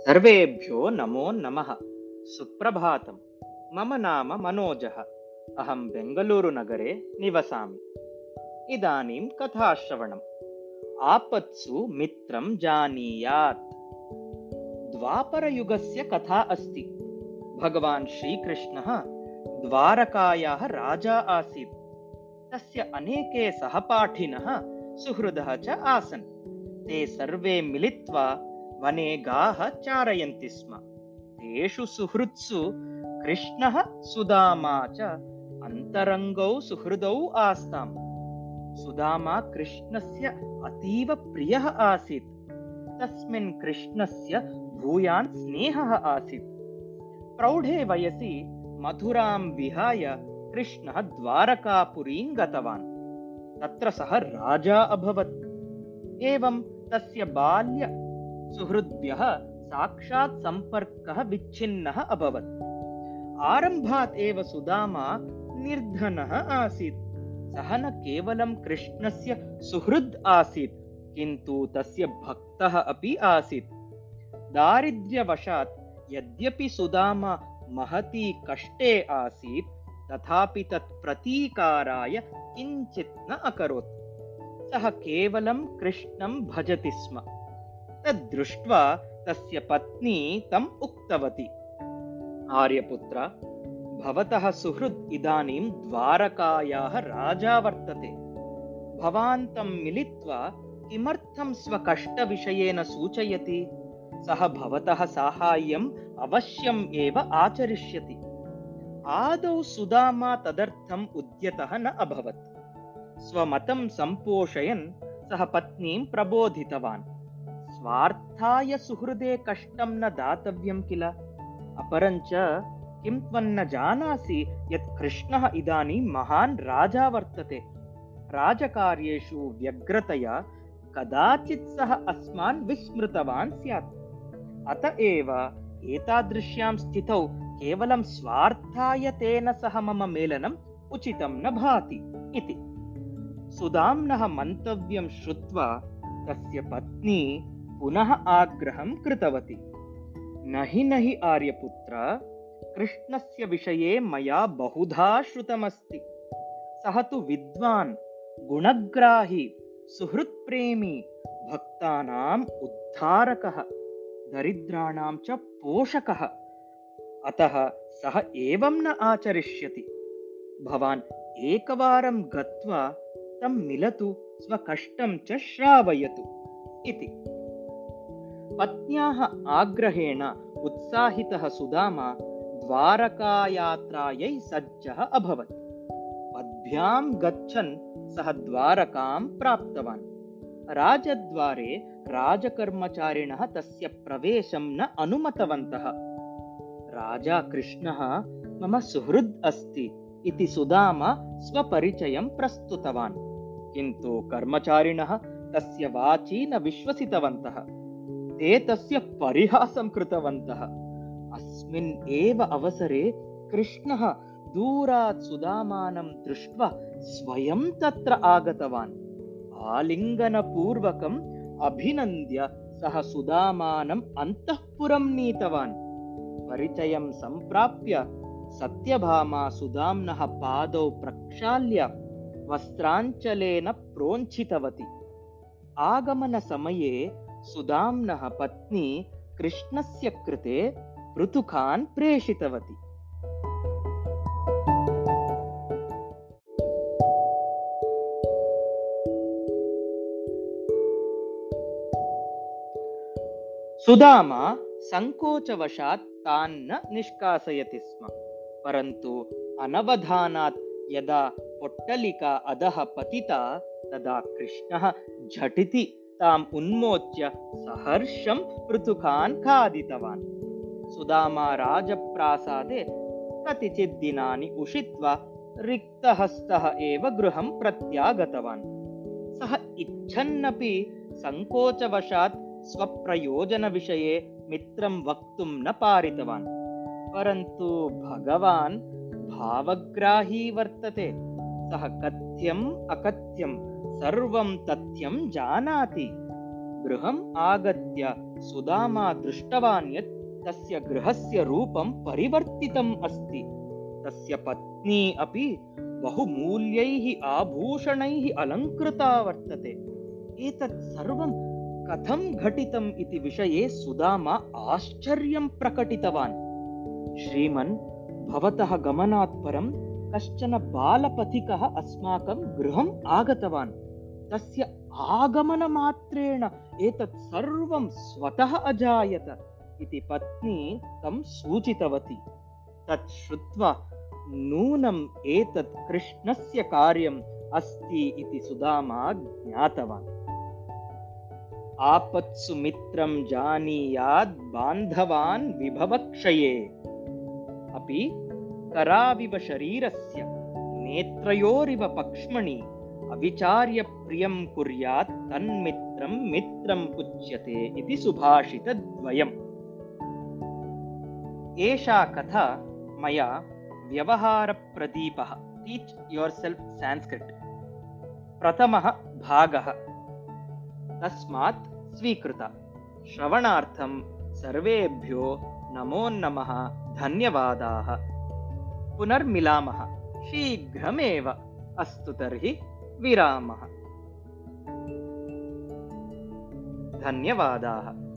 सर्वेभ्यो नमो नमः। सुप्रभातं। मम नाम मनोजः। अहं बेङ्गलूरुनगरे निवसामि। इदानीं कथाश्रवणम्। आपत्सु मित्रं जानीयात्। द्वापरयुगस्य कथा अस्ति। भगवान् श्रीकृष्णः द्वारकायाः राजा आसीत्। तस्य अनेके सहपाठिनः सुहृदः च आसन्। ते सर्वे मिलित्वा वने गाः चारयन्ति स्म तेषु सुहृत्सु कृष्णः सुदामा च अन्तरङ्गौ सुहृदौ आस्ताम् सुदामा कृष्णस्य अतीव प्रियः आसीत् तस्मिन् कृष्णस्य भूयान् स्नेहः आसीत् प्रौढे वयसि मथुरां विहाय कृष्णः द्वारकापुरीं गतवान् तत्र सः राजा अभवत् एवं तस्य बाल्य सुहृद्भ्यः साक्षात् सम्पर्कः विच्छिन्नः अभवत्। आरम्भात् एव सुदामा निर्धनः आसीत्। सः न केवलं कृष्णस्य सुहृद् आसीत्, किन्तु तस्य भक्तः अपि आसीत्। दारिद्र्यवशात् यद्यपि सुदामा महती कष्टे आसीत्, तथापि तत् प्रतीकाराय किञ्चित् न अकरोत्। सः केवलं कृष्णं भजति स्म। तद्दृष्ट्वा तस्य पत्नी तम् उक्तवती। आर्यपुत्र भवतः सुहृद् इदानीं द्वारकायाः राजा वर्तते। भवान् तं मिलित्वा किमर्थं स्वकष्टविषये न सूचयति? सः भवतः साहाय्यम् अवश्यम् एव आचरिष्यति। आदौ सुदामा तदर्थम् उद्यतः न अभवत्। स्वमतं सम्पोषयन् सः पत्नीं प्रबोधितवान् स्वार्थाय सुहृदे कष्टं न दातव्यं किल? अपरञ्च किं त्वन्न जानासि यत् कृष्णः इदानीं महान् राजा वर्तते? राजकार्येषु व्यग्रतया कदाचित् सः अस्मान् विस्मृतवान् स्यात्। अत एव एतादृश्यां स्थितौ केवलं स्वार्थाय तेन सह मम मेलनम् उचितं न भाति इति। सुदाम्नः मन्तव्यं श्रुत्वा तस्य पत्नी पुनः आग्रहं कृतवती। न हि न हि आर्यपुत्र कृष्णस्य विषये मया बहुधा श्रुतमस्ति। सः तु विद्वान् गुणग्राही सुहृत्प्रेमी भक्तानाम् उद्धारकः दरिद्राणां च पोषकः। अतः सः एवं न आचरिष्यति। भवान् एकवारं गत्वा तं मिलतु स्वकष्टं च श्रावयतु। इति पत्न्याः आग्रहेण उत्साहितः सुदामा द्वारकायात्रायै सज्जः अभवत् पद्भ्यां गच्छन् सः द्वारकां प्राप्तवान् राजद्वारे राजकर्मचारिणः तस्य प्रवेशं न अनुमतवन्तः राजा कृष्णः मम सुहृद् अस्ति इति सुदामा स्वपरिचयं प्रस्तुतवान् किन्तु कर्मचारिणः तस्य वाची न विश्वसितवन्तः ते तस्य परिहासं कृतवन्तः। अस्मिन् एव अवसरे कृष्णः दूरात् सुदामानं दृष्ट्वा स्वयं तत्र आगतवान्। आलिङ्गनपूर्वकम् अभिनन्द्य सः सुदामानम् अन्तःपुरं नीतवान्। परिचयं सम्प्राप्य सत्यभामा सुदाम्नः पादौ प्रक्षाल्य वस्त्राञ्चलेन प्रोञ्छितवती। आगमनसमये सुदाम्नः पत्नी कृष्णस्य कृते पृथुकान् प्रेषितवती सुदामा सङ्कोचवशात् तान् न निष्कासयति स्म परन्तु अनवधानात् यदा पोट्टलिका अधः पतिता तदा कृष्णः झटिति ताम् उन्मोच्य सहर्षं पृथुकान् खादितवान्। सुदामा राजप्रासादे कतिचित् दिनानि उषित्वा रिक्तहस्तः एव गृहं प्रत्यागतवान्। सः इच्छन्नपि सङ्कोचवशात् स्वप्रयोजनविषये मित्रं वक्तुं न पारितवान्। परन्तु भगवान् भावग्राही वर्तते सः कथ्यम् अकथ्यं सर्वं तथ्यं जानाति। गृहम् आगत्य सुदामा दृष्टवान् यत् तस्य गृहस्य रूपं परिवर्तितम् अस्ति। तस्य पत्नी अपि बहुमूल्यैः आभूषणैः अलङ्कृता वर्तते। एतत् सर्वं कथं घटितम् इति विषये सुदामा आश्चर्यं प्रकटितवान्। श्रीमन् भवतः गमनात् परं कश्चन बालपथिकः अस्माकं गृहम् आगतवान्। तस्य आगमनमात्रेण एतत् सर्वं स्वतः अजायत इति पत्नी तं सूचितवती। तत् श्रुत्वा नूनम् एतत् कृष्णस्य कार्यम् अस्ति इति सुदामा ज्ञातवान्। आपत्सु मित्रं जानीयात् बान्धवान् विभवक्षये। अपि कराविव शरीरस्य नेत्रयोरिव पक्ष्मणि अविचार्य प्रियं कुर्यात् तन्मित्रं मित्रम् उच्यते इति सुभाषितद्वयम्। एषा कथा मया व्यवहारप्रदीपः टीच् योर् सेल्फ् सान्स्क्रिट् प्रथमः भागः। तस्मात् स्वीकृत। श्रवणार्थं सर्वेभ्यो नमो नमः धन्यवादाः पुनर्मिलामः। शीघ्रमेव। अस्तु तर्हि विरामः। धन्यवादाः।